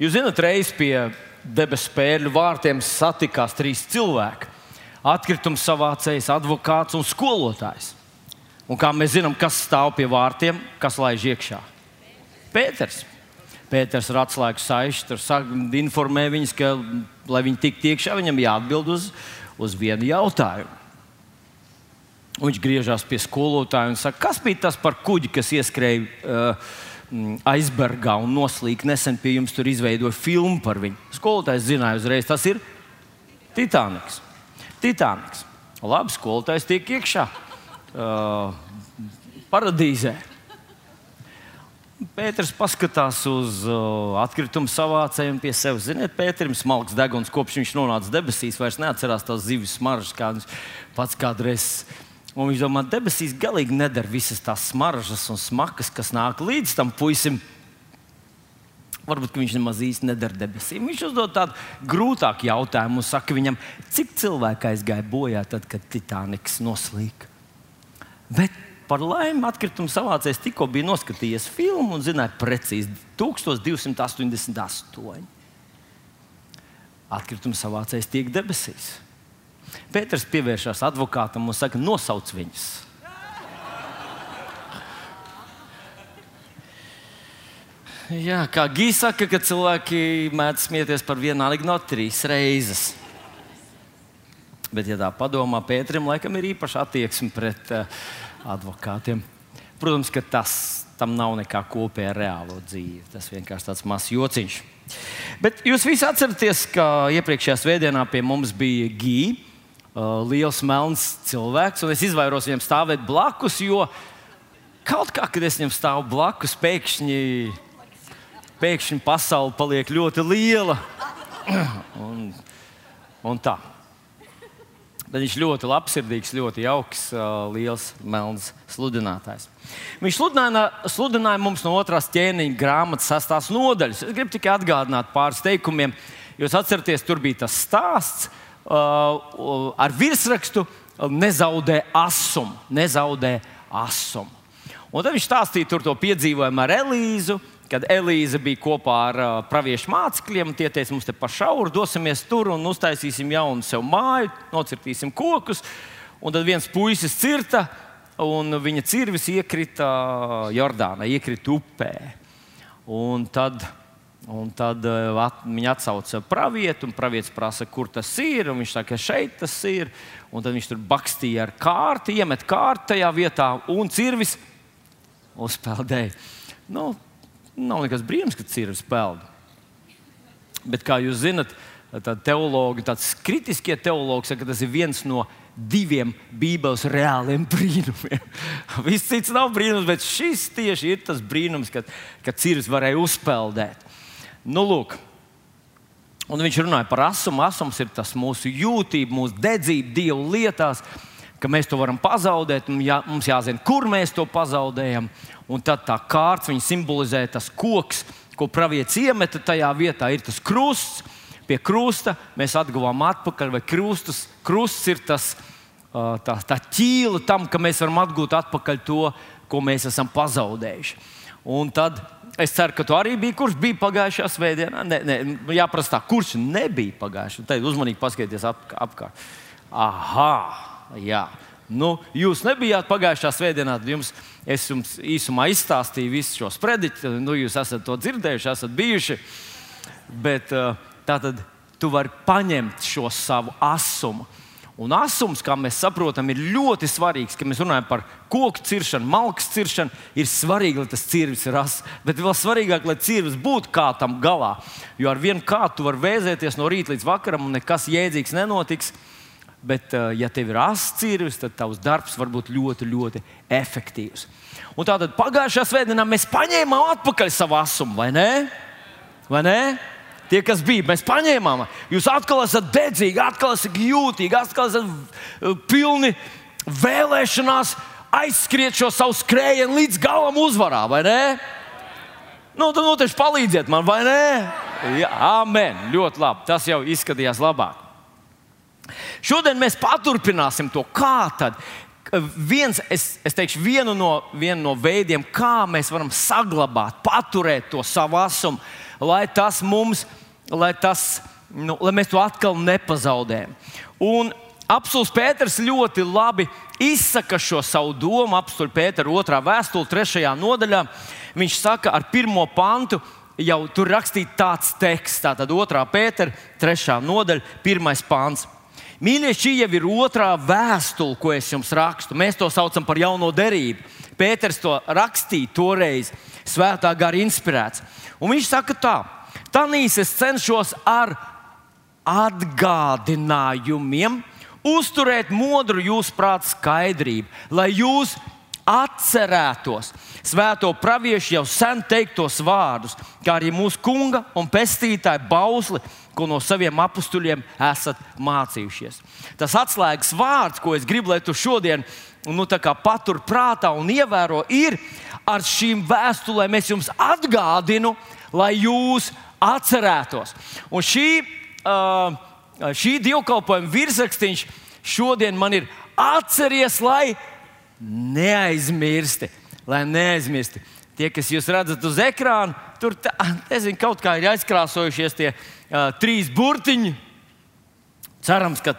Jūs zināt, reiz pie debesu spēļu vārtiem satikās trīs cilvēki - atkritums savācējs, advokāts un skolotājs. Un kā mēs zinām, kas stāv pie vārtiem, kas laiž iekšā? Pēters. Pēters ir atslēgas saišs, tur informē viņus, ka, lai viņi tiktu iekšā, viņam jāatbild uz, uz vienu jautājumu. Un viņš griežas pie skolotāja un saka, kas bija tas par kuģi, kas ieskrēja uh, aizbergā un noslīka nesen pie jums, tur izveidoja filmu par viņu. Skolotājs zināja uzreiz, tas ir Titaniks. Titaniks. Labi, skolotājs tiek iekšā uh, paradīzē. Pēters paskatās uz uh, atkritumu savācēju pie sevis. Ziniet, Pēterim smalks deguns, kopš viņš nonāca debesīs, vairs neatcerās tās zivis smaržas, kādas pats kādreiz Un viņš domā, debesīs galīgi nedara visas tās smaržas un smakas, kas nāk līdz tam puisim. Varbūt viņš nemaz īsti nedara debesīm. Viņš uzdod tādu grūtāku jautājumu un saka viņam, cik cilvēku aizgāja bojā tad, kad Titaniks noslīka. Bet par laimi atkrituma savācējs tikko bija noskatījies filmu un zināja precīzi 1288. Atkrituma savācējs tiek debesīs. Pēters pievēršas advokātam un saka, nosauc viņus. Jā, kā Gīs saka, ka cilvēki mēdz smieties par vienu anekdoti trīs reizes. Bet, ja tā padomā, Pēterim laikam ir īpaša attieksme pret uh, advokātiem. Protams, ka tas tam nav nekā kopīga ar reālo dzīvi. Tas vienkārši tāds mazs jociņš. Bet jūs visi atceraties, ka iepriekšējā svētdienā pie mums bija Gīja uh, liels melns cilvēks, un es izvairos viņam stāvēt blakus, jo kaut kā, kad es viņam stāvu blakus, pēkšņi, pēkšņi pasaule paliek ļoti liela. un, un tā. Bet viņš ļoti labsirdīgs, ļoti jauks, uh, liels, melns sludinātājs. Viņš sludināja, sludināja mums no otrās ķēniņa grāmatas sastās nodaļas. Es gribu tikai atgādināt pāris teikumiem. Jūs atceraties, tur bija tas stāsts, ar virsrakstu nezaudē asumu. Nezaudē asumu. Un tad viņš stāstīja to piedzīvojumu ar Elīzu, kad Elīze bija kopā ar uh, praviešu mācekļiem. Tie teica, mums te pa šauru dosimies tur un uztaisīsim jaunu sev māju, nocirtīsim kokus. Un tad viens puisis cirta, un viņa cirvis iekrita Jordānā, iekrita upē. Un tad Un tad uh, at, viņi atsauca pravietu, un pravietis prasa, kur tas ir. Viņš saka, šeit tas ir. Un tad viņš tur bakstīja ar kārti, iemet kārti tajā vietā, un cirvis uzpeldēja. Nu, nav nekas brīnums, ka cirvis peld. Bet, kā jūs zinat, teologi, tāds kritiskie teologi saka, ka tas ir viens no diviem Bībeles reāliem brīnumiem. Viss cits nav brīnums, bet šis tieši ir tas brīnums, kad, kad cirvis varēja uzpeldēt. Nu, lūk. Un viņš runāja par asumu. Asums ir tas mūsu jūtība, mūsu dedzība Dieva lietās, ka mēs to varam pazaudēt. Jā, mums jāzina, kur mēs to pazaudējam. Un tad tā kārta simbolizē tas koks, ko pravietis iemeta tajā vietā, ir tas krusts. Pie krusta mēs atguvām atpakaļ, vai krustus, krusts ir tas, tā, tā ķīla tam, ka mēs varam atgūt atpakaļ to, ko mēs esam pazaudējuši. Un tad Es ceru, ka tu arī biji, kurš bija pagājušajā svētdienā. Nē, nē, jāprasa, tā, kurš nebija pagājušajā. Tad uzmanīgi paskatieties ap, apkārt. Aha, jā. Nu, jūs nebijāt pagājušā svētdienā, jums, es jums īsumā izstāstīju visus šos prediķus. Nu, jūs esat to dzirdējuši, esat bijuši. Bet uh, tā tad tu vari paņemt šo savu asumu Un asums, kā mēs saprotam, ir ļoti svarīgs. Kad mēs runājam par koku ciršanu, malku ciršanu, ir svarīgi, lai tas cirvis ir ass. Bet vēl svarīgāk, lai cirvis būtu kā tam galā. Jo ar vienu kātu var vēzēties no rīta līdz vakaram, un nekas jēdzīgs nenotiks. Bet, eh, ja tev ir ass cirvis, tad tavs darbs var būt ļoti, ļoti efektīvs. Un tātad pagājušā svētdienā mēs paņēmām atpakaļ savu asumu, vai ne? Vai ne? Tie, kas bija, mēs paņēmām. Jūs atkal esat dedzīgi, atkal esat jūtīgi, atkal esat uh, pilni vēlēšanās aizskriet šo savu skrējienu līdz galam uzvarā, vai ne? Nu, tad noteikti palīdziet man, vai ne? Jā, amen. Ļoti labi. Tas jau izskatījās labāk. Šodien mēs paturpināsim to, kā tad viens, es, es teikšu, vienu no, vienu no veidiem, kā mēs varam saglabāt, paturēt to savu asumu, lai tas mums, lai, tas, nu, lai mēs to atkal nepazaudējam. Un Apsolus Pēters ļoti labi izsaka šo savu domu. Apsolus Pētera otrā vēstule, trešajā nodaļā. Viņš saka, ar pirmo pantu jau tur rakstīts tāds teksts, tātad otrā Pētera, trešā nodaļa, pirmais pāns. Mīļie, šī jau ir otrā vēstule, ko es jums rakstu. Mēs to saucam par jauno derību. Pēters to rakstīja toreiz, svētā gara inspirēts. Un viņš saka tā, Tanīs es cenšos ar atgādinājumiem uzturēt modru jūsu prāta skaidrību, lai jūs atcerētos svēto praviešu jau sen teiktos vārdus, kā arī mūsu kunga un pestītāja bausli, ko no saviem apstuļiem esat mācījušies. Tas atslēgas vārds, ko es gribu, lai tu šodien nu, patur prātā un ievēro, ir ar šīm vēstulēm. Es jums atgādinu, lai jūs atcerētos. Un šī, uh, šī dievkalpojuma virsrakstīns šodien man ir atceries, lai neaizmirsti. Lai neaizmirsti. Tie, kas jūs redzat uz ekrāna, tur tā, nezinu, kaut kā ir aizkrāsojušies tie uh, trīs burtiņi. Cerams, ka,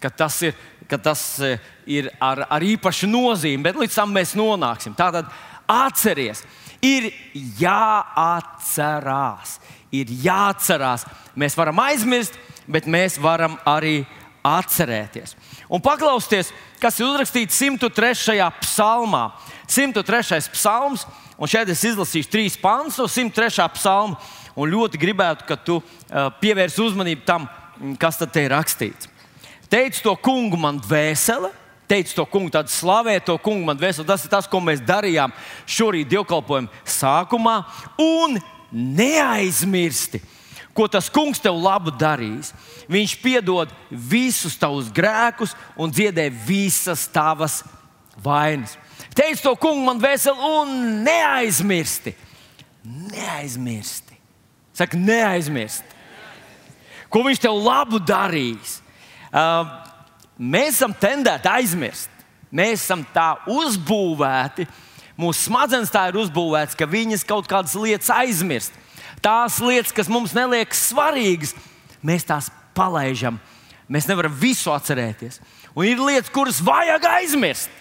ka tas ir, ka tas, uh, ir ar, ar īpašu nozīmi, bet līdz tam mēs nonāksim. Tātad atcerieties, ir jāatcerās ir jāatcerās. Mēs varam aizmirst, bet mēs varam arī atcerēties. Un paklausieties, kas ir uzrakstīts 103. psalmā. 103. psalms, un šeit es izlasīšu trīs pantus no 103. psalma, un ļoti gribētu, ka tu uh, pievērsi uzmanību tam, kas te ir rakstīts. Teicu to kungu man dvēsele, teicu to kungu, tad slavē to kungu man dvēseli. Tas ir tas, ko mēs darījām šorīt dievkalpojuma sākumā. Un neaizmirsti, ko tas kungs tev labu darīs. Viņš piedod visus tavus grēkus un dziedē visas tavas vainas. Teic to kungu man veseli un neaizmirsti. Neaizmirsti. Saka, neaizmirsti. Ko viņš tev labu darīs? Uh, mēs esam tendēti aizmirst. Mēs esam tā uzbūvēti, Mūsu smadzenes tā ir uzbūvētas, ka viņas kaut kādas lietas aizmirst. Tās lietas, kas mums neliekas svarīgas, mēs tās palaidām. Mēs nevaram visu atcerēties. Un ir lietas, kuras vajag aizmirst.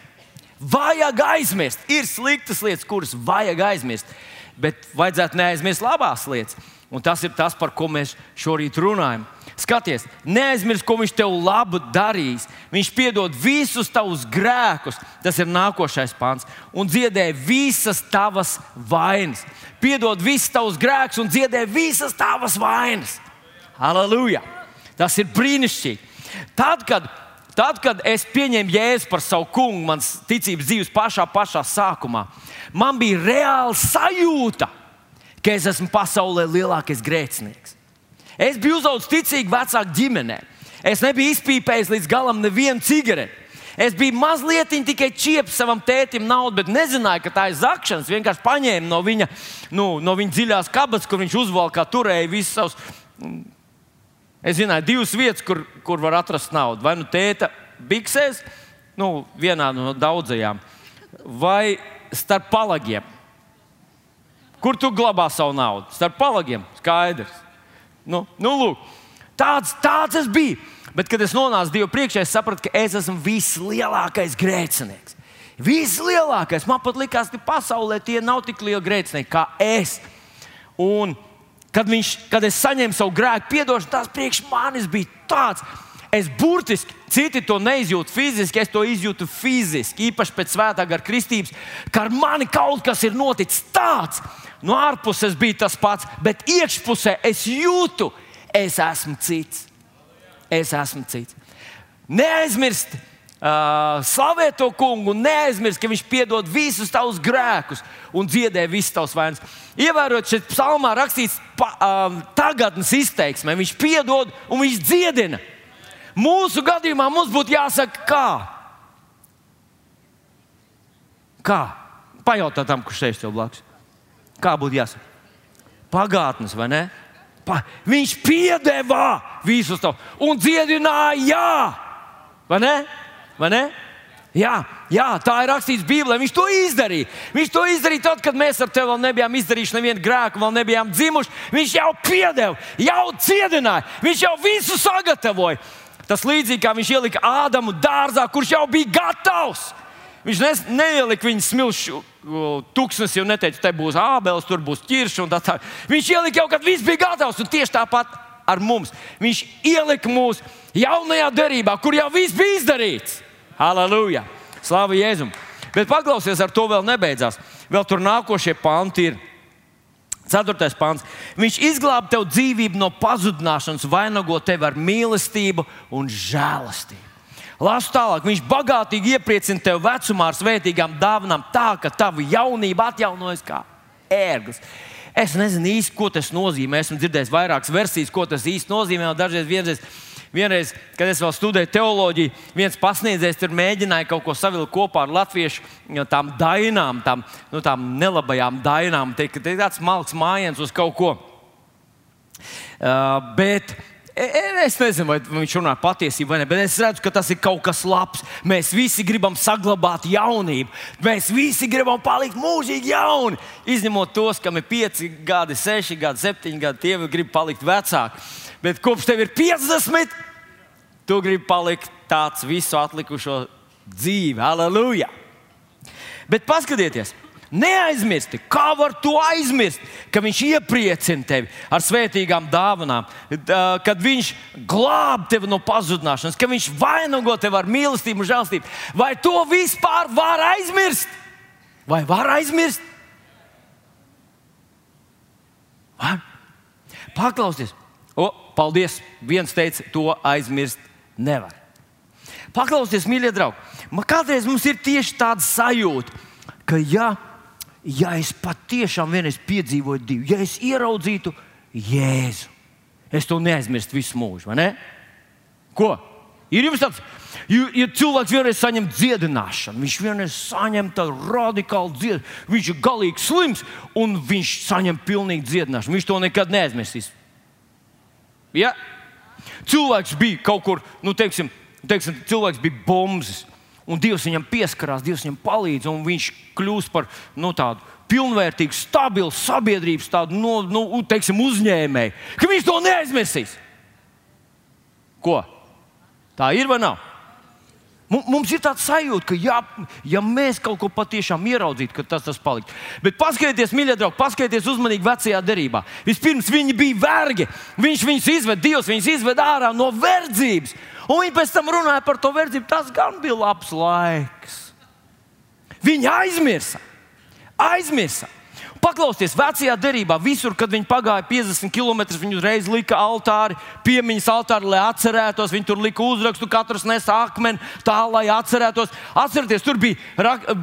Vajag aizmirst. Ir sliktas lietas, kuras vajag aizmirst. Bet vajadzētu neaizmirst labās lietas. Un tas ir tas, par ko mēs šorīt runājam. Skaties, neaizmirst, ko viņš tev labu darīs. Viņš piedod visus tavus grēkus, tas ir nākošais pāns, un dziedē visas tavas vainas. Piedod visus tavus grēkus un dziedē visas tavas vainas. Halleluja! Tas ir brīnišķīgi. Tad, kad, tad, kad es pieņēmu jēzu par savu kungu, manas ticības dzīves pašā, pašā sākumā, man bija reāla sajūta, ka es esmu pasaulē lielākais grēcinieks. Es biju uzaugusi ticīgi vecāku ģimenē. Es nebiju izpīpējis līdz galam nevienu cigareti. Es biju mazliet tikai čieps savam tētim naudu, bet nezināju, ka tā ir zakšanas. Vienkārši paņēmu no viņa, nu, no viņa dziļās kabatas, kur viņš uzvalkā, turēja visus savus. Es zināju, divas vietas, kur, kur var atrast naudu. Vai nu tēta biksēs, nu, vienā no daudzajām, vai starp palagiem. Kur tu glabā savu naudu? Starp palagiem, skaidrs. Nu, nu, lūk, tāds, tāds es biju. Bet, kad es nonācu Dievu priekšā, es sapratu, ka es esmu vislielākais grēcinieks. Vislielākais. Man pat likās, ka pasaulē tie nav tik lieli grēcinieki kā es. Un, kad, viņš, kad es saņēmu savu grēku piedošanu, tas priekš manis bija tāds. Es burtiski, citi to neizjūtu fiziski, es to izjūtu fiziski, īpaši pēc svētā gara kristības, ka ar mani kaut kas ir noticis tāds, No ārpuses bija tas pats, bet iekšpusē es jūtu, es esmu cits. Es esmu cits. Neaizmirst, uh, slavēt to kungu, neaizmirst, ka viņš piedod visus tavus grēkus un dziedē visas tavas vainas. Ievērot, šeit psalmā rakstīts pa, uh, tagadnes izteiksmē, viņš piedod un viņš dziedina. Mūsu gadījumā mums būtu jāsaka, kā? Kā? Pajautā tam, kurš sēž tev blakus. Kā būtu jāsaka? Pagātnes, vai ne? Pa, viņš piedeva visus to un dziedināja, vai ne? Vai ne? Jā, jā, tā ir rakstīts Bībelē. Viņš to izdarīja. Viņš to izdarīja tad, kad mēs ar tevi vēl nebijām izdarījuši nevienu grēku, vēl nebijām dzimuši. Viņš jau piedeva, jau cietināja, viņš jau visu sagatavoja. Tas līdzīgi kā viņš ielika Ādamu dārzā, kurš jau bija gatavs. Viņš ne, neielika viņu smilšu tūkstnesi un neteica, te būs ābels, tur būs ķirša un tā tālāk. Viņš ielika jau, kad viss bija gatavs, un tieši tāpat ar mums. Viņš ielika mūsu jaunajā derībā, kur jau viss bija izdarīts. Halleluja! Slavu Jēzum! Bet paklausies, ar to vēl nebeidzās. Vēl tur nākošie panti ir. Ceturtais pāns. Viņš izglāba tev dzīvību no pazudināšanas, vainago tevi ar mīlestību un žēlastību. Lasu tālāk, viņš bagātīgi iepriecina tevi vecumā ar svētīgām dāvanām, tā ka tava jaunība atjaunojas kā ērglis. Es nezinu īsti, ko tas nozīmē. Esmu dzirdējis vairākas versijas, ko tas īsti nozīmē. Dažreiz vienreiz Vienreiz, kad es vēl studēju teoloģiju, viens pasniedzējs tur mēģināja kaut ko savilkt kopā ar latviešu tām dainām, tām, nu, tām nelabajām dainām. Tas ir tāds malks mājiens uz kaut ko. Uh, bet e, e, Es nezinu, vai viņš runā patiesību vai nē, bet es redzu, ka tas ir kaut kas labs. Mēs visi gribam saglabāt jaunību. Mēs visi gribam palikt mūžīgi jauni. Izņemot tos, kam ir 5 gadi, 6 gadi, 7 gadi, tie grib palikt vecāki bet kopš tev ir 50, tu gribi palikt tāds visu atlikušo dzīvi. Aleluja! Bet paskatieties! Neaizmirsti, kā var to aizmirst, ka viņš iepriecina tevi ar svētīgām dāvanām, kad viņš glāb tevi no pazudināšanas, ka viņš vainago tevi ar mīlestību un žēlstību. Vai to vispār var aizmirst? Vai var aizmirst? Var? Paklausieties! Paldies! Viens teica, to aizmirst nevar. Paklausieties, mīļie draugi, man kādreiz mums ir tieši tāda sajūta, ka, ja, ja es patiešām vienreiz piedzīvoju divu, ja es ieraudzītu Jēzu, es to neaizmirstu visu mūžu, vai ne? Ko? Ir jums tāds, ja cilvēks vienreiz saņem dziedināšanu, viņš vienreiz saņem tādu radikālu dziedināšanu, viņš ir galīgi slims un viņš saņem pilnīgi dziedināšanu. Viņš to nekad neaizmirsīs. Ja? Cilvēks bija kaut kur, nu, teiksim, teiksim, cilvēks bija bombs, un Dievs viņam pieskarās, Dievs viņam palīdz, un viņš kļūst par nu, tādu pilnvērtīgu, stabilu sabiedrības tādu, nu, nu, teiksim, uzņēmēju, ka viņš to neaizmirsīs. Ko? Tā ir vai nav? Mums ir tāds sajūta, ka, ja, ja mēs kaut ko patiešām ieraudzītu, tad tas, tas paliktu. Bet paskatieties, mīļie draugi, paskatieties uzmanīgi vecajā derībā. Vispirms viņi bija vergi. Viņš viņus izved, Dievs viņus izved ārā no verdzības. Un viņi pēc tam runāja par to verdzību. Tas gan bija labs laiks. Viņi aizmirsa. Aizmirsa. Paklausieties, vecajā derībā, visur, kad viņi pagāja 50 km, viņi uzreiz lika altāri, piemiņas altāri, lai atcerētos. Viņi tur lika uzrakstu, katrs nesa akmeni, tā lai atcerētos. Atcerieties, tur bija,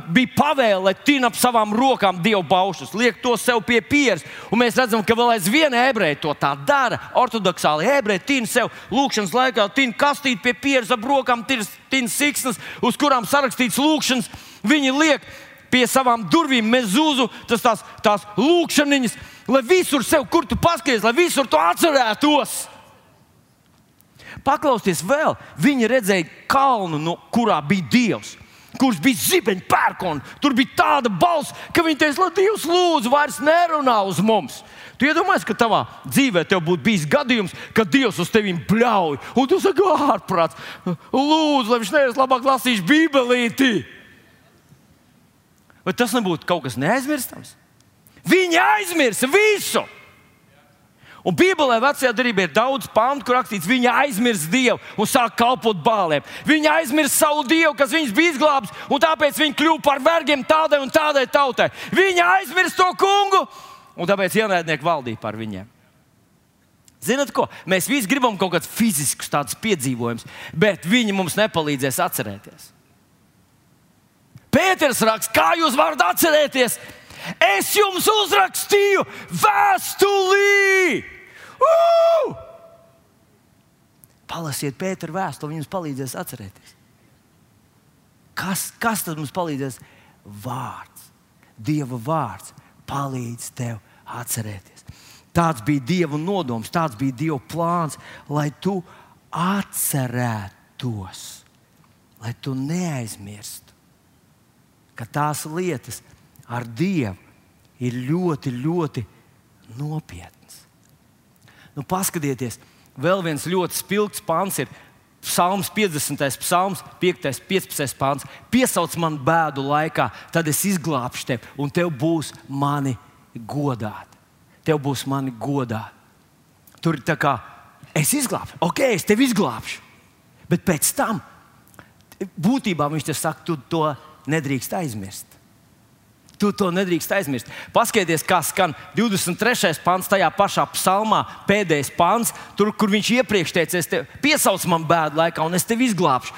bija pavēle, lai tīna ap savām rokām dievu paušus, liek to sev pie pieres. Un mēs redzam, ka vēl aizvien ebreji to tā dara. Ortodoksāli ebreji tīna sev lūkšanas laikā, tīna kastīt pie pieres ap rokām, tīna siksnas, uz kurām sarakstīts lūkšanas. Viņi liek pie savām durvīm mezūzu, tas tās, tās lūkšanas, lai visur sev, kur tu paskaties, lai visur to atcerētos. Paklausieties vēl, viņi redzēja kalnu, no kurā bija Dievs. Kurš bija zibeņš, pērkons. Tur bija tāda balss, ka viņi teica, lai Dievs lūdzu, vairs nerunā uz mums. Tu iedomājies, ka tavā dzīvē tev būtu bijis gadījums, kad Dievs uz tevi bļauj, un tu saki, ārprāts, lūdzu, lai viņš nevis labāk lasīšu Bībelīti. Vai tas nebūtu kaut kas neaizmirstams? Viņi aizmirsa visu! Un Bībelē vecajā darbā ir daudz pantu, kur rakstīts, viņi aizmirst Dievu un sāk kalpot bālēm. Viņi aizmirst savu Dievu, kas viņus bija izglābis, un tāpēc viņi kļuva par vergiem tādai un tādai tautai. Viņi aizmirst to kungu, un tāpēc ienaidnieki valdīja par viņiem. Ziniet, ko? Mēs visi gribam kaut kādus fiziskus piedzīvojumus, bet viņi mums nepalīdzēs atcerēties. Pēters raksta, kā jūs varat atcerēties? Es jums uzrakstīju vēstulī! Uh! Palasiet Pētera vēstuli, viņš palīdzēs atcerēties. Kas, kas tad mums palīdzēs? Vārds, Dieva vārds palīdz tev atcerēties. Tāds bija Dieva nodoms, tāds bija Dieva plāns, lai tu atcerētos lai tu neaizmirstu, ka tās lietas ar Dievu ir ļoti, ļoti nopietnas. Nu, paskatieties, vēl viens ļoti spilgts pāns ir Psalms 50, psalms 5, 15 pāns. Piesauc man bēdu laikā, tad es izglābšu tevi, un tev būs mani godāt. Tev būs mani godāt. Tur ir tā kā es izglābšu, ok, es tevi izglābšu. Bet pēc tam būtībā viņš te saka, tu to nedrīkst aizmirst. Tu to nedrīkst aizmirst. Paskatieties, kā skan 23. pāns, tajā pašā psalmā, pēdējais pāns, tur, kur viņš iepriekš teica, es tevi piesaucu man bēdu laikā, un es tevi izglābšu.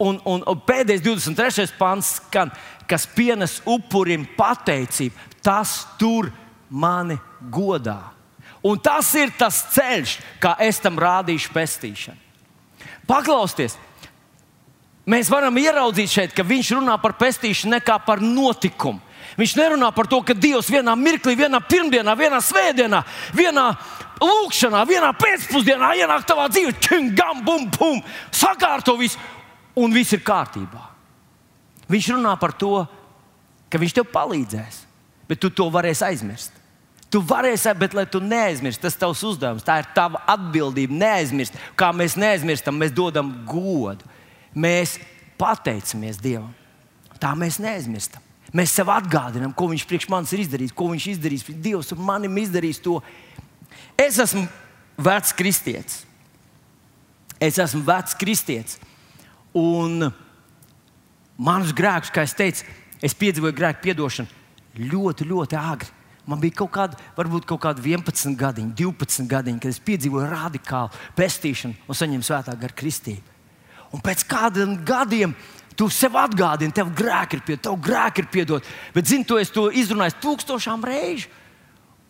Un, un, un pēdējais 23. pāns skan, kas pienes upurim pateicību, tas tur mani godā. Un tas ir tas ceļš, kā es tam rādīšu pestīšanu. Paklausieties, mēs varam ieraudzīt šeit, ka viņš runā par pestīšanu ne kā par notikumu. Viņš nerunā par to, ka Dievs vienā mirklī, vienā pirmdienā, vienā svētdienā, vienā lūkšanā, vienā pēcpusdienā ienāk tavā dzīvē, čingam, bum, bum, sakārto visu, un viss ir kārtībā. Viņš runā par to, ka viņš tev palīdzēs, bet tu to varēsi aizmirst. Tu varēsi, bet, lai tu neaizmirsti, tas ir tavs uzdevums. Tā ir tava atbildība. Neaizmirst, kā mēs neaizmirstam, mēs dodam godu. Mēs pateicamies Dievam. Tā mēs neaizmirstam. Mēs sev atgādinām, ko Viņš priekš manis ir izdarījis, ko Viņš izdarīs. Dievs manim izdarīs to. Es esmu vecs kristietis. Es esmu vecs kristietis. Un manus grēkus, kā es teicu, es piedzīvoju grēku piedošanu ļoti, ļoti agri. Man bija kaut kāda, varbūt kaut kāda 11 gadiņa, 12 gadiņa, kad es piedzīvoju radikālu pestīšanu un saņēmu svētā gara kristību. Un pēc kādiem gadiem tu sev atgādini, tev grēki ir piedot, tev grēki ir piedot. Bet, zini, tu esi to izrunājis tūkstošām reižu.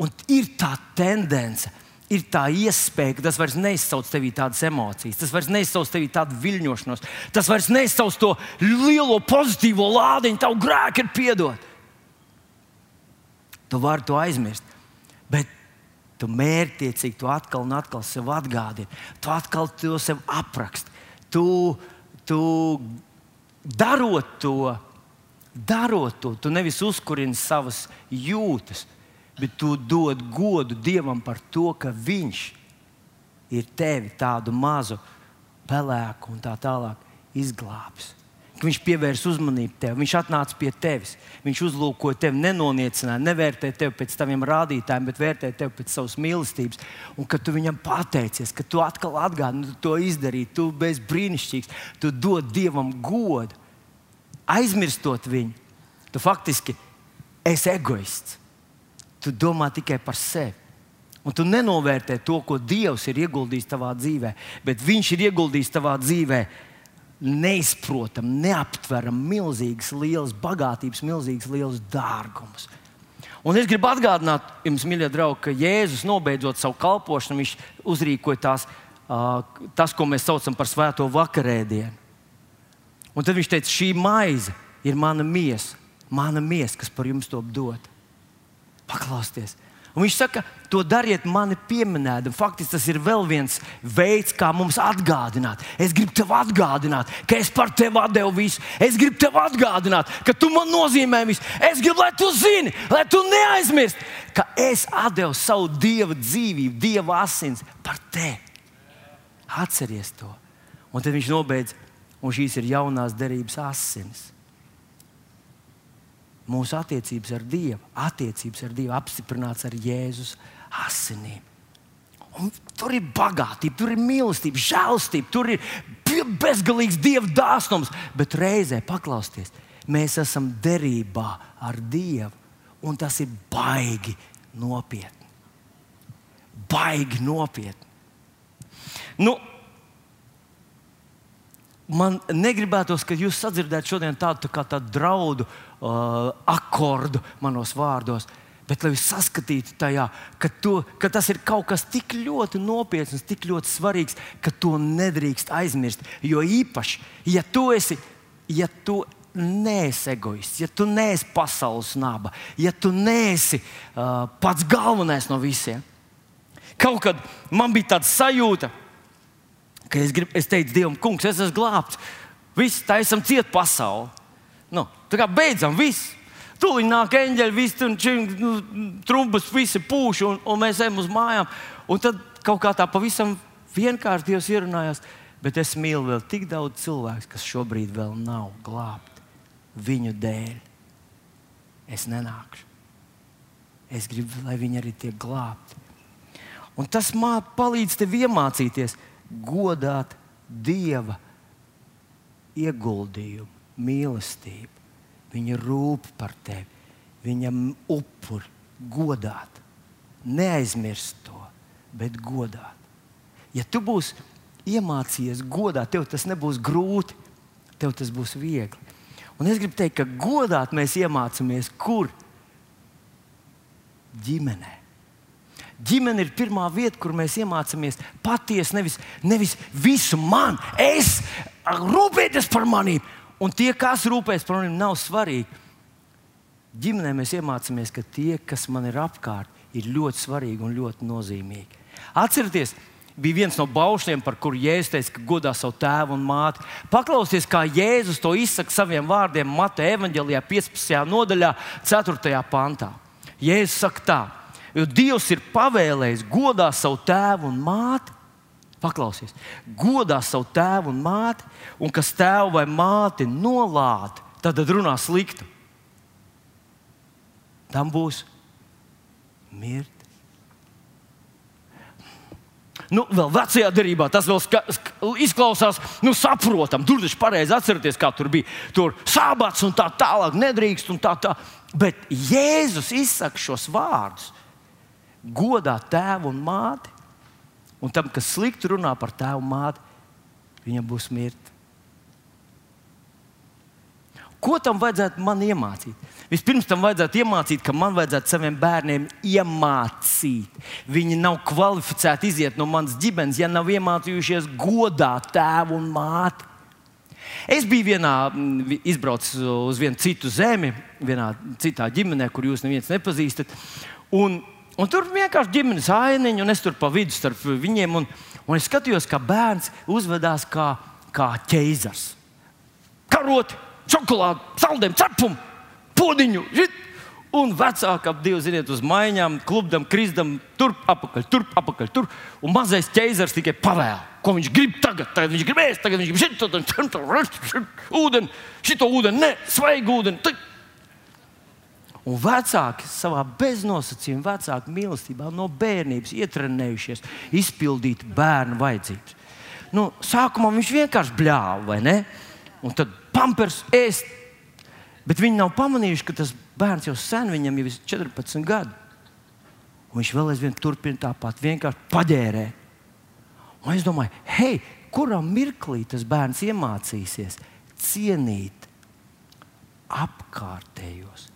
Un ir tā tendence, ir tā iespēja, ka tas vairs neizsauc tevī tādas emocijas, tas vairs neizsauc tevī tādu viļņošanos, tas vairs neizsauc to lielo pozitīvo lādiņu, tev grēki ir piedot. Tu vari to aizmirst. Bet tu mērķiecīgi to atkal un atkal sev atgādini. Tu atkal to sev apraksti. Tu, tu darot to, darot to, tu nevis uzkurini savas jūtas, bet tu dod godu Dievam par to, ka Viņš ir tevi tādu mazu pelēku un tā tālāk izglābis ka viņš pievērs uzmanību tev, viņš atnāca pie tevis, viņš uzlūkoja tevi, nenoniecināja, nevērtēja tevi pēc taviem rādītājiem, bet vērtēja tevi pēc savas mīlestības. Un kad tu viņam pateicies, ka tu atkal atgādini, tu to izdarīji, tu biji brīnišķīgs, tu dod Dievam godu, aizmirstot viņu. Tu faktiski esi egoists. Tu domā tikai par sevi. Un tu nenovērtē to, ko Dievs ir ieguldījis tavā dzīvē, bet Viņš ir ieguldījis tavā dzīvē neizprotam, neaptveram milzīgas, lielas bagātības, milzīgas, lielas dārgumus. Un es gribu atgādināt jums, mīļie draugi, ka Jēzus nobeidzot savu kalpošanu, viņš uzrīkoja tās, uh, tas, ko mēs saucam par svēto vakarēdienu. Un tad viņš teica, šī maize ir mana miesa, mana miesa, kas par jums to dod. Paklausieties! Un viņš saka, to dariet mani pieminēt. Faktiski tas ir vēl viens veids, kā mums atgādināt. Es gribu tev atgādināt, ka es par tevi devu visu. Es gribu tev atgādināt, ka tu man nozīmē visu. Es gribu, lai tu zini, lai tu neaizmirsti, ka es devu savu dieva dzīvību, dieva asins par tevi. Atceries to. Un tad viņš nobeidz, un šīs ir jaunās derības asins mūsu attiecības ar Dievu, attiecības ar Dievu apstiprināts ar Jēzus asinīm. Un tur ir bagātība, tur ir mīlestība, žēlstība, tur ir bezgalīgs dieva dāsnums. Bet reizē paklausieties, mēs esam derībā ar Dievu, un tas ir baigi nopietni. Baigi nopietni. Nu, man negribētos, ka jūs sadzirdētu šodien tādu, tā tādu draudu uh, akordu manos vārdos. Bet, lai jūs saskatītu tajā, ka, to, ka tas ir kaut kas tik ļoti nopietns, tik ļoti svarīgs, ka to nedrīkst aizmirst. Jo īpaši, ja tu esi, ja tu neesi egoists, ja tu neesi pasaules naba, ja tu neesi uh, pats galvenais no visiem. Kaut kad man bija tāda sajūta, ka es, grib, es teicu Dievam, kungs, es esmu glābts. Viss, taisam ciet pasauli. Tā kā beidzam, viss. Tūlīt nāk eņģeļi, visi tur nu, trumpus, visi pūš, un, un mēs ejam uz mājām. Un tad kaut kā tā pavisam vienkārši Dievs ierunājās. Bet es mīlu vēl tik daudz cilvēku, kas šobrīd vēl nav glābti. Viņu dēļ es nenākšu. Es gribu, lai viņi arī tiek glābti. Un tas man palīdz tev iemācīties godāt Dieva ieguldījumu, mīlestību. Viņa rūp par tevi, viņam upuri, godāt. Neaizmirst to, bet godāt. Ja tu būsi iemācījies godāt, tev tas nebūs grūti, tev tas būs viegli. Un es gribu teikt, ka godāt mēs iemācāmies kur? Ģimenē. Ģimene ir pirmā vieta, kur mēs iemācāmies patiesi, nevis, nevis visu man, es rūpēties par maniem. Un tie, kas rūpēs par maniem, nav svarīgi. Ģimenē mēs iemācāmies, ka tie, kas man ir apkārt, ir ļoti svarīgi un ļoti nozīmīgi. Atcerieties, bija viens no baušļiem, par kuru Jēzus teica, ka godā savu tēvu un māti. Paklausieties, kā Jēzus to izsaka saviem vārdiem Mateja evanģēlijā, 15. nodaļā, 4. pantā. Jēzus saka tā, jo Dievs ir pavēlējis godā savu tēvu un māti. Paklausies, godā savu tēvu un māti, un kas tēvu vai māti nolādē, tad runā sliktu. Tam būs mirt Nu, vēl vecajā darbā tas vēl ska, izklausās, nu, saprotam. Tur taču pareizi atcerieties, kā tur bija. Tur sābats un tā tālāk, nedrīkst tā tālāk. Bet Jēzus izsaka šos vārdus. Godā tēvu un māti, un tam, kas slikti runā par tēvu māti, viņam būs mirta. Ko tam vajadzētu man iemācīt? Vispirms tam vajadzētu iemācīt, ka man vajadzētu saviem bērniem iemācīt. Viņi nav kvalificēti iziet no manas ģimenes, ja nav iemācījušies godāt tēvu un māti. Es biju vienā, izbraucis uz vienu citu zemi, vienā citā ģimenē, kur jūs neviens nepazīstat. Un, un tur vienkārši ģimenes ainiņa, un es tur pa vidu starp viņiem. Un, un es skatījos, kā bērns uzvedās kā, kā ķeizars. Karoti! čokolādi, saldējumu, cepumu, podiņu. Žit. Un vecāki ap divu ziniet, uz maiņām, klubam, kristam, turp, apakaļ, turp, apakaļ. Tur. Un mazais ķēzars tikai pavēl, ko viņš grib tagad. Tagad viņš grib ēst, tagad viņš grib šito, ūdeni, šito ūdeni, ne, svaigu ūdeni. Un vecāki savā beznosacījumā, vecāku mīlestībā no bērnības ietrenējušies izpildīt bērnu vajadzības. Nu, sākumā viņš vienkārši bļāva, vai ne? Un tad pampers ēst. Bet viņi nav pamanījuši, ka tas bērns jau sen, viņam jau ir 14 gadi. Un viņš vēl aizvien turpina tāpat, vienkārši paģērē. Un es domāju, hei, kurā mirklī tas bērns iemācīsies cienīt apkārtējos?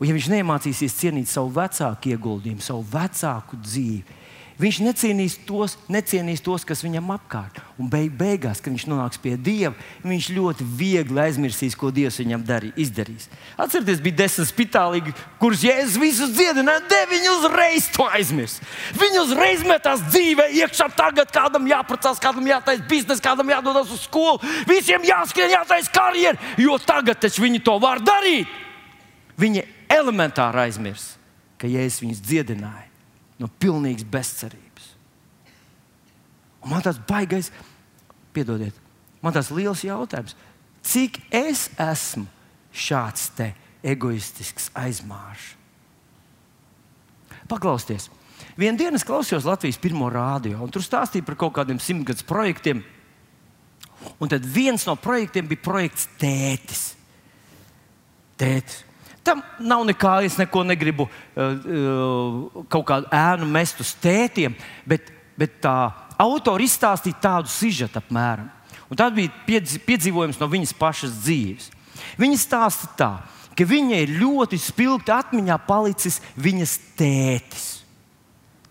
Un, ja viņš neiemācīsies cienīt savu vecāku ieguldījumu, savu vecāku dzīvi, Viņš necienīs tos, necienīs tos, kas viņam apkārt. Un beig, beigās, kad viņš nonāks pie Dieva, viņš ļoti viegli aizmirsīs, ko Dievs viņam darī, izdarīs. Atcerieties, bija desmit spitālīgi, kurus Jēzus visus dziedināja, un viņi uzreiz to aizmirs. Viņi uzreiz metās dzīvē, iekšā tagad kādam jāprecās, kādam jātaisa biznesa, kādam jādodas uz skolu, visiem jāskrien, jātaisa karjeru, jo tagad taču viņi to var darīt. Viņi elementāri aizmirs, ka Jēzus viņus dziedināja no pilnīgas bezcerības. Un man tas baigais, piedodiet, man tas liels jautājums, cik es esmu šāds te egoistisks aizmāršs? Paklausieties! Vienā dienā klausījos Latvijas pirmo rādio, un tur stāstīja par kaut kādiem simtgadus projektiem. Un tad viens no projektiem bija projekts Tētis. Tētis. Tam nav nekā, es neko negribu uh, kaut kādu ēnu mest uz tētiem, bet, bet tā autori izstāstīja tādu sižetu apmēram. Un tas bija piedzīvojums no viņas pašas dzīves. Viņa stāsta tā, ka viņai ļoti spilgti atmiņā palicis viņas tētis.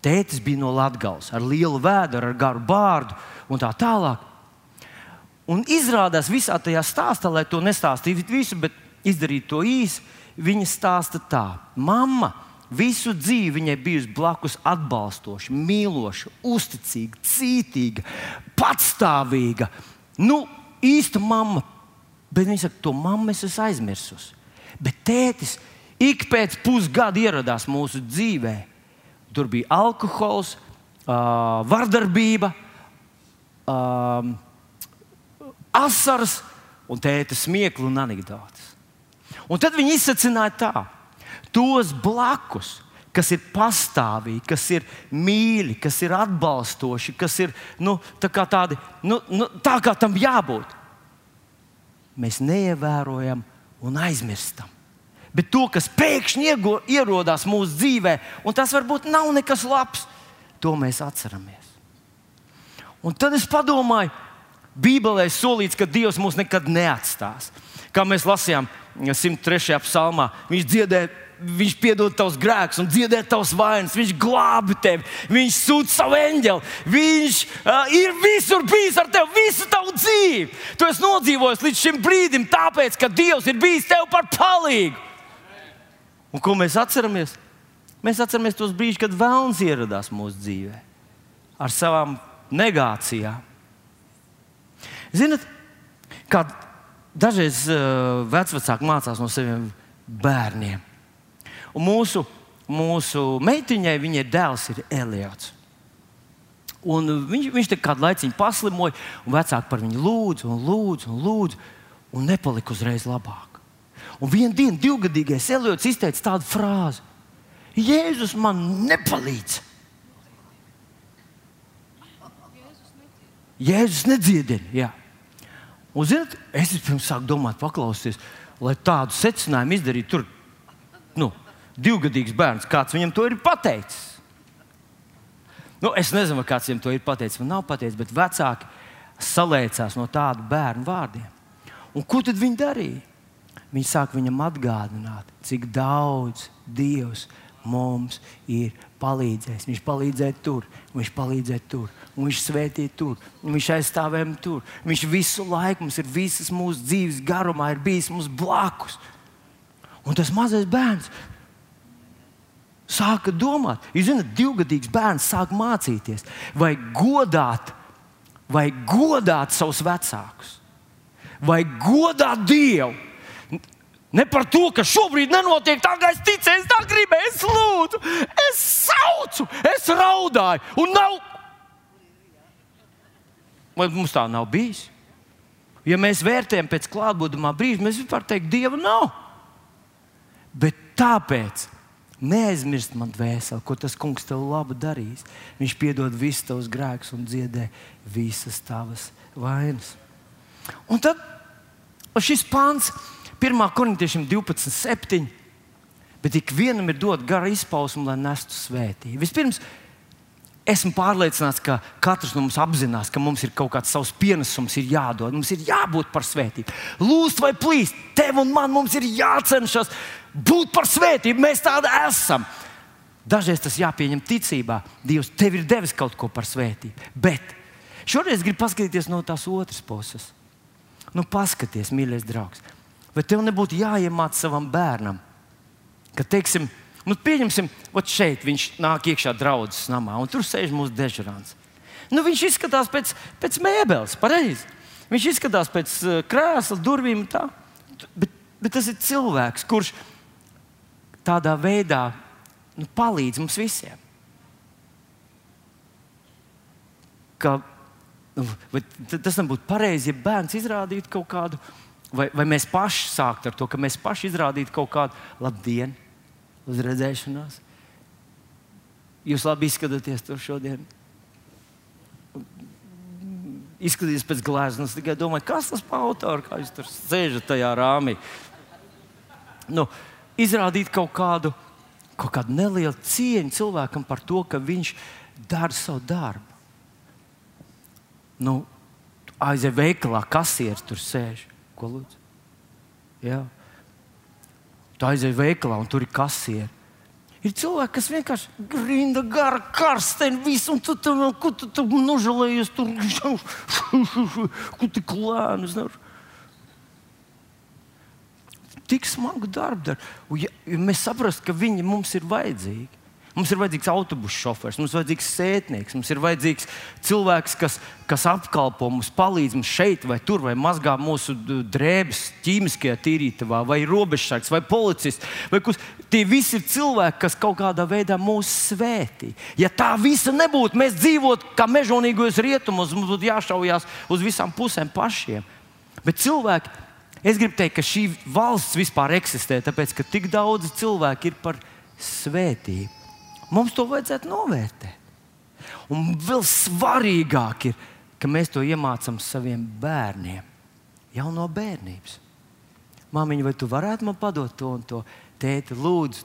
Tētis bija no Latvijas, ar lielu vēdru, ar garu bārdu un tā tālāk. Un izrādās visā tajā stāstā, lai to nestāstītu visu, bet izdarītu to īsi, Viņa stāsta tā, mamma visu dzīvi viņai bijusi blakus atbalstoša, mīloša, uzticīga, cītīga, patstāvīga. Nu, īsta mamma Bet viņi saka, to mammu es esmu aizmirsusi. Bet tētis ik pēc pusgada ieradās mūsu dzīvē. Tur bija alkohols, uh, vardarbība, uh, asaras un tēta smieklu un anekdotas. Un tad viņi izsacināja tā, tos blakus, kas ir pastāvīgi, kas ir mīļi, kas ir atbalstoši, kas ir nu, tā kā tādi, nu, nu, tā kā tam jābūt. Mēs neievērojam un aizmirstam. Bet to, kas pēkšņi iego, ierodās mūsu dzīvē, un tas varbūt nav nekas labs, to mēs atceramies. Un tad es padomāju, Bībelē ir solīts, ka Dievs mūs nekad neatstās. Kā mēs lasījām 103. psalmā, viņš dziedāja Viņš piedod tavus grēkus un dziedē tavus vainas. Viņš glābi tevi, viņš sūta savu eņģeli. Viņš uh, ir visur bijis ar tevi visu tavu dzīvi. Tu esi nodzīvojis līdz šim brīdim, tāpēc, ka Dievs ir bijis tev par palīgu. Un ko mēs atceramies? Mēs atceramies tos brīžus, kad vēlams ieradās mūsu dzīvē ar savām negācijām. Ziniet, kā dažreiz uh, vecāki mācās no saviem bērniem. Un mūsu, mūsu meitiņai viņa dēls ir Eliots. Un viņš, viņš te kādu laiku paslimoja, un vecāki par viņu lūdzu, un lūdzu, un lūdzu, un nepalika uzreiz labāk. Un vienā dienā divgadīgais Eliots izteica tādu frāzi: Jēzus man nepalīdz. Jēzus nedziedina. Un, zināt, es pirms sāku domāt, paklausīties, lai tādu secinājumu izdarītu. Tur nu, divgadīgs bērns, kāds viņam to ir pateicis. Nu, es nezinu, kāds viņam to ir pateicis. Man nav pateicis, bet vecāki salēcās no tādu bērnu vārdiem. Un ko tad viņi darīja? Viņi sāk viņam atgādināt, cik daudz Dievs mums ir palīdzējis. Viņš palīdzēja tur, viņš palīdzēja tur, viņš svētīja tur, viņš aizstāvēja tur. Viņš visu laiku mums ir visas mūsu dzīves garumā, ir bijis mums blakus. Un tas mazais bērns sāka domāt, jūs zināt, divgadīgs bērns sāk mācīties, vai godāt, vai godāt savus vecākus, vai godāt Dievu. Ne par to, ka šobrīd nenotiek tā, kā es ticēju, es tā gribēju, es lūdzu, es saucu, es raudāju. Un nav. Vai mums tā nav bijis? Ja mēs vērtējam pēc klātbūtnē brīža, mēs vispār teiktu, Dieva nav. Bet tāpēc neaizmirst man dvēseli, ko tas kungs tev labi darīs. Viņš piedod visus tavus grēkus un dziedē visas tavas vainas. Un tad šis pāns 1. korintiešiem 12, 7. Bet ikvienam ir dot gara izpausme, lai nestu svētību. Vispirms, esmu pārliecināts, ka katrs no mums apzinās, ka mums ir kaut kāds savs pienesums, jādod. Mums ir jābūt par svētību. Lūst vai plīst, tev un man mums ir jācenšas būt par svētību. Mēs tādi esam. Dažreiz tas jāpieņem ticībā. Dievs tev ir devis kaut ko par svētību. Bet šoreiz gribu paskatīties no tās otras puses. Nu, paskaties, mīļais draugs. Vai tev nebūtu jāiemāc savam bērnam, ka, teiksim, nu, pieņemsim, šeit viņš nāk iekšā draudzes namā, un tur sēž mūsu dežurants. Nu, viņš izskatās pēc, pēc mēbeles, pareizi. Viņš izskatās pēc uh, krēsla, durvīm. Tā. Bet, bet tas ir cilvēks, kurš tādā veidā nu, palīdz mums visiem. Ka, nu, tas nebūtu pareizi, ja bērns izrādītu kaut kādu vai, vai mēs paši sāktu ar to, ka mēs paši izrādītu kaut kādu labdienu, uz redzēšanos. Jūs labi izskatāties tur šodien. Izskatieties pēc gleznas, tikai domāju, kas tas par autoru, kā jūs tur sēžat tajā rāmī. Nu, izrādīt kaut kādu, kaut kādu nelielu cieņu cilvēkam par to, ka viņš dara savu darbu. Nu, aizej veikalā, kasieris tur sēž. Ko lūdzu? Jā. Tu aizej veikalā un tur ir kasieri. Ir cilvēki, kas vienkārši grinda gara, karsteni, visu, un tu tur tu, tu, tu nožēlējies, tur kur tik lēni. Tik smagu darbu dara. Ja, ja mēs saprotam, ka viņi mums ir vajadzīgi, Mums ir vajadzīgs autobusu šofers, mums ir vajadzīgs sētnieks, mums ir vajadzīgs cilvēks, kas, kas apkalpo mums, palīdz mums šeit vai tur, vai mazgā mūsu drēbes, ķīmiskajā tīrītavā, vai robežsargs, vai policists. Vai kus, tie visi ir cilvēki, kas kaut kādā veidā mūs svētī. Ja tā visa nebūtu, mēs dzīvotu kā mežonīgos rietumos, mums būtu jāšaujās uz visām pusēm pašiem. Bet cilvēki, es gribu teikt, ka šī valsts vispār eksistē, tāpēc ka tik daudz cilvēku ir par svētību. Mums to vajadzētu novērtēt. Un vēl svarīgāk ir, ka mēs to iemācām saviem bērniem jau no bērnības. Māmiņa, vai tu varētu man padot to un to? Tēti, lūdzu,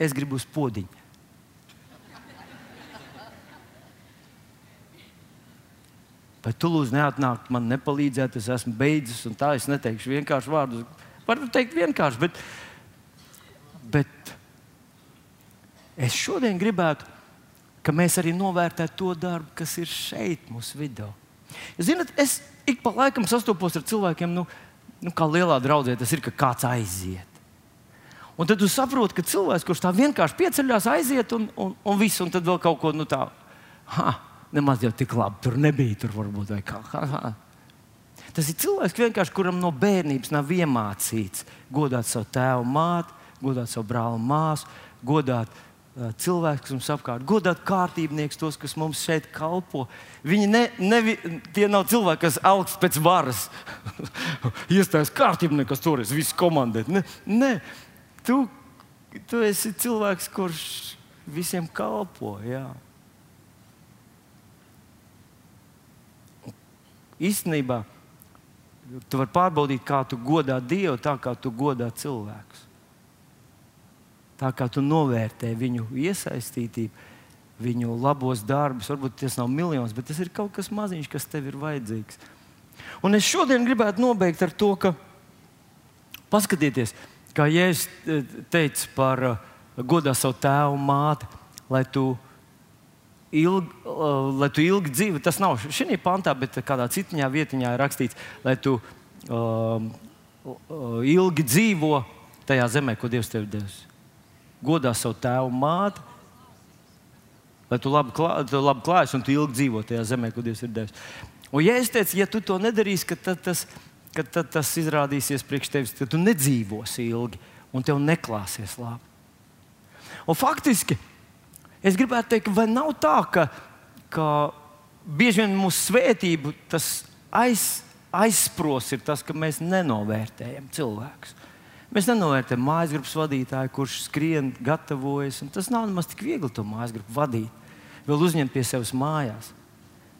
es gribu uz podziņu. Vai tu lūdzu neatnākt man nepalīdzēt, es esmu beidzis, un tā es neteikšu vienkārši vārdus. Varu teikt vienkārši, bet, bet Es šodien gribētu, ka mēs arī novērtētu to darbu, kas ir šeit, mūsu vidū. Ziniet, es ik pa laikam sastopos ar cilvēkiem, nu, nu kā lielā draudzē, tas ir, ka kāds aiziet. Un tad jūs saprotat, ka cilvēks, kurš tā vienkārši pieceļās, aiziet un, un, un viss, un tad vēl kaut ko nu, tādu. Nemaz jau tik labi tur nebija. Tur varbūt kā. Ha, ha. Tas ir cilvēks, kuram no bērnības nav iemācīts godāt savu tēvu, māti, godāt savu brāli, māsu, godāt cilvēks, kas mums apkārt, godāt kārtībnieks, tos, kas mums šeit kalpo. Viņi ne, ne, tie nav cilvēki, kas augst pēc varas. Iestājas kārtībnieks, kas toreiz visu komandē. Ne, ne. Tu, tu esi cilvēks, kurš visiem kalpo. Jā. Īstenībā tu vari pārbaudīt, kā tu godā Dievu, tā kā tu godā cilvēkus tā kā tu novērtē viņu iesaistītību, viņu labos darbus. Varbūt tas nav miljons, bet tas ir kaut kas maziņš, kas tev ir vajadzīgs. Un es šodien gribētu nobeigt ar to, ka paskatieties, kā Jēzus e, teica par uh, godā savu tēvu un māti, lai tu ilgi, uh, lai tu ilgi dzīvo. Tas nav šī pantā, bet kādā citā vietā ir rakstīts, lai tu uh, ilgi dzīvo tajā zemē, ko Dievs tev devis godā savu tēvu māti, lai tu labi, klā, tu labi klājas un tu ilgi dzīvo tajā zemē, ko Dievs ir devis. Un, ja es teicu, ja tu to nedarīsi, tad tas, ka tad tas izrādīsies priekš tevis, ka tu nedzīvosi ilgi un tev neklāsies labi. Un faktiski es gribētu teikt, vai nav tā, ka, ka bieži vien mūsu svētību tas aiz, aizspros ir tas, ka mēs nenovērtējam cilvēkus. Mēs nenovērtējam mājas grupas vadītāju, kurš skrien, gatavojas. Tas nav nemaz tik viegli to mājas grupu vadīt. Vēl uzņemt pie sevis mājās,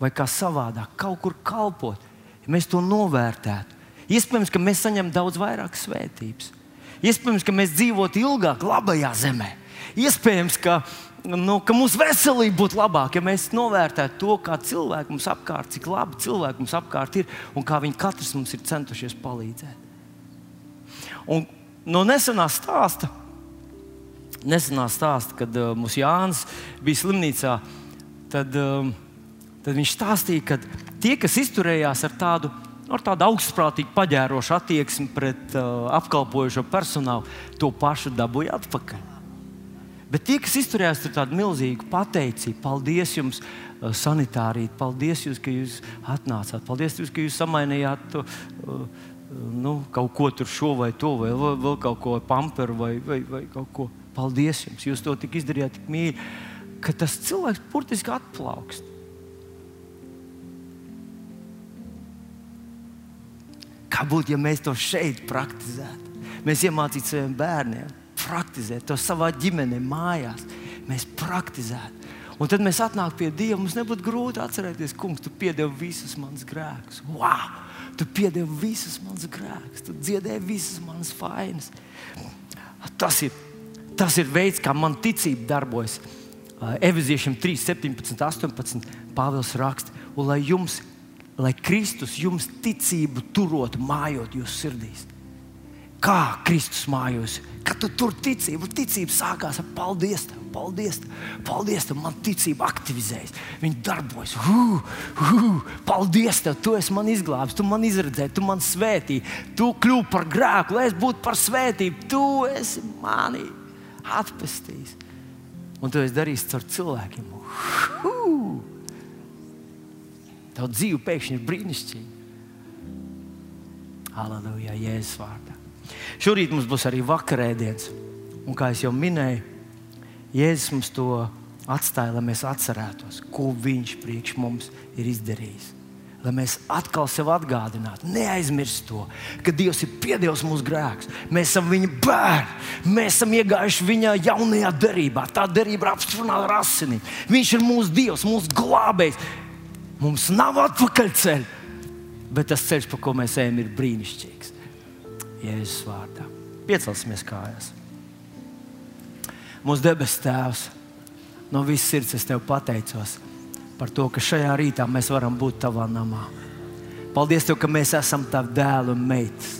vai kā savādāk, kaut kur kalpot. Ja mēs to novērtētu, iespējams, ka mēs saņemam daudz vairāk svētības. Iespējams, ka mēs dzīvotu ilgāk, labajā zemē. Iespējams, ka, nu, ka mūsu veselība būtu labāka, ja mēs novērtētu to, kā cilvēki mums apkārt, cik labi cilvēki mums apkārt ir un kā viņi katrs mums ir centušies palīdzēt. Un no nesenā stāsta, nesenā stāsta kad uh, mūsu Jānis bija slimnīcā, tad, uh, tad viņš stāstīja, ka tie, kas izturējās ar tādu, ar tādu augstprātīgu, paģērošu attieksmi pret uh, apkalpojošo personālu, to pašu dabūja atpakaļ. Bet tie, kas izturējās ar tādu milzīgu pateicību, paldies jums, uh, sanitārīt, paldies jums, ka jūs atnācāt, paldies jums, ka jūs samainījāt. Uh, nu, kaut ko tur šo vai to, vai vēl, vēl kaut ko pamperu vai, vai, vai kaut ko. Paldies jums, jūs to tik izdarījāt, tik mīļi, ka tas cilvēks burtiski atplaukst. Kā būtu, ja mēs to šeit praktizētu? Mēs iemācītu saviem bērniem, praktizēt to savā ģimenē, mājās. Mēs praktizētu. Un tad mēs atnāktu pie Dieva. Mums nebūtu grūti atcerēties, kungs, tu piedevi visus manus grēkus. Wow! Tu piedevi visus manus grēkus, tu dziedēji visas manas vainas. Tas ir, tas ir veids, kā man ticība darbojas. Eviziešiem 3, 17, 18. Pāvils raksta, un lai jums, lai Kristus jums ticību turot, mājot jūsu sirdīs. Kā Kristus mājos, kad tu tur ticību, ticība sākās ar paldies. Tev. Paldies, paldies tev, man ticība aktivizējas. Viņa darbojas. Hū, hū, paldies, tev, tu esi man izglābis, tu man izredzēji, tu man svētīji, tu kļūsi par grēku, lai es būtu par svētību. Tu esi mani atpestījis. Un tu esi darījis caur cilvēkiem. Huu! Tavu dzīve pēkšņi ir brīnišķīga. Halleluja, Jēzus vārdā. Šorīt mums būs arī vakarēdiens. Un kā jau minēju, Jēzus mums to atstāja, lai mēs atcerētos, ko Viņš priekš mums ir izdarījis lai mēs atkal sev atgādinātu, neaizmirst to, ka Dievs ir piedevis mūsu grēkus. Mēs esam Viņa bērni, mēs esam iegājuši Viņa jaunajā derībā. Tā derība ir apstiprināta ar asinīm. Viņš ir mūsu Dievs, mūsu glābējs. Mums nav atpakaļceļa, bet tas ceļš, pa ko mēs ejam, ir brīnišķīgs. Jēzus vārdā. Piecelsimies kājās. Mūsu debesu Tēvs, no visas sirds es Tev pateicos par to, ka šajā rītā mēs varam būt tavā namā. Paldies, tev, ka mēs esam tavi dēli un meitas.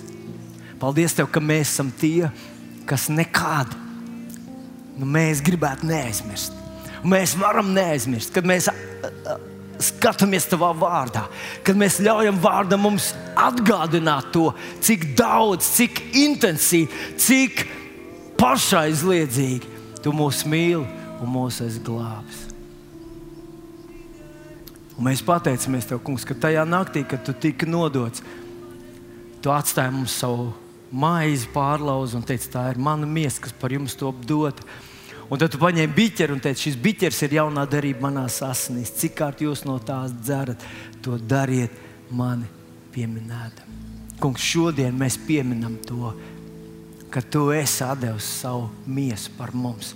Paldies, tev, ka mēs esam tie, kas nekad nu, mēs gribētu neaizmirst. Mēs varam neaizmirst, kad mēs skatāmies tavā vārdā, kad mēs ļaujam vārdam mums atgādināt to, cik daudz, cik intensīvi, cik pašaizliedzīgi tu mūs mīli un mūs glābis. Un mēs pateicamies Tev, Kungs, ka tajā naktī, kad Tu tika nodots, Tu atstāji mums savu maizi pārlauzu un teici, tā ir mana miesa, kas par jums to dod. Un tad tu paņēmi biķeri un teici, šis biķers ir jaunā darība manā asinīs. Cik kārt jūs no tās dzerat, to dariet mani pieminēt. Kungs, šodien mēs pieminam to, ka tu esi devis savu miesu par mums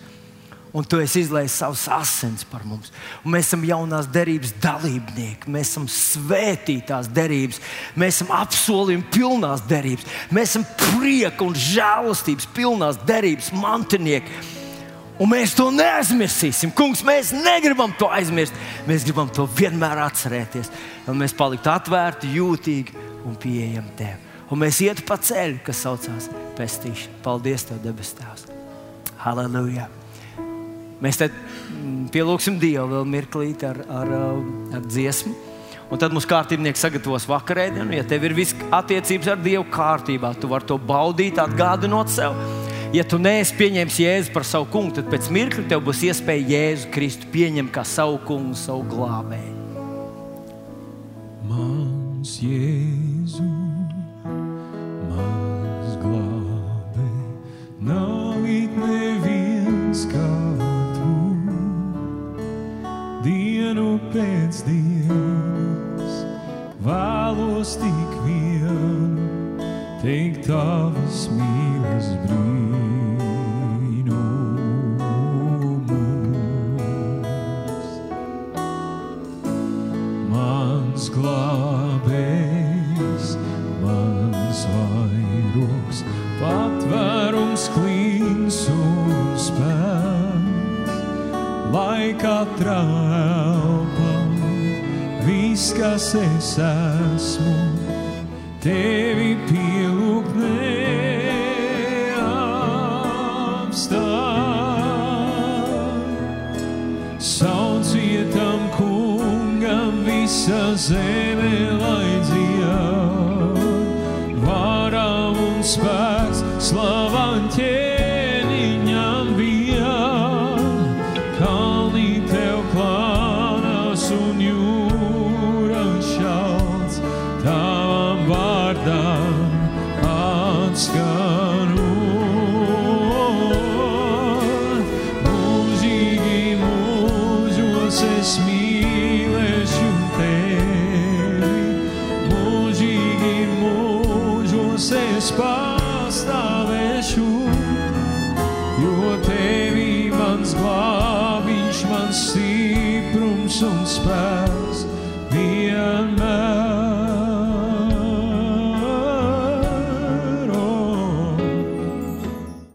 un tu esi izlaists savus asins par mums. Un mēs esam jaunās derības dalībnieki, mēs esam svētītās derības, mēs esam apsolījuma pilnās derības, mēs esam prieka un žēlastības pilnās derības mantinieki. Un mēs to neaizmirsīsim. Kungs, mēs negribam to aizmirst. Mēs gribam to vienmēr atcerēties. Un mēs paliktu atvērti, jūtīgi un pieejami Tev. Un mēs ietu pa ceļu, kas saucās pestīšana. Paldies, Tev, debes Tēvs! Halleluja! Mēs te mm, pielūgsim Dievu vēl mirklīt ar, ar, um, ar dziesmu. Un tad mums kārtībnieks sagatavos vakarēdienu. Ja tev ir viss attiecības ar Dievu kārtībā, tu vari to baudīt, atgādinot sev. Ja tu neesi pieņēmis Jēzu par savu kungu, tad pēc mirkļa tev būs iespēja Jēzu Kristu pieņemt kā savu kungu, savu glābēju. Mans Jēzu, mans glābēji, nav it neviens kā dienu pēc dienas, vēlos tik vien teikt tavas mīlas brīnumus. Mans glābējs, mans vairogs, patvērums klīns un spēks, lai katrā viss, kas es esmu, tevi pielūgt zeme, lai dzied, varam un spēks,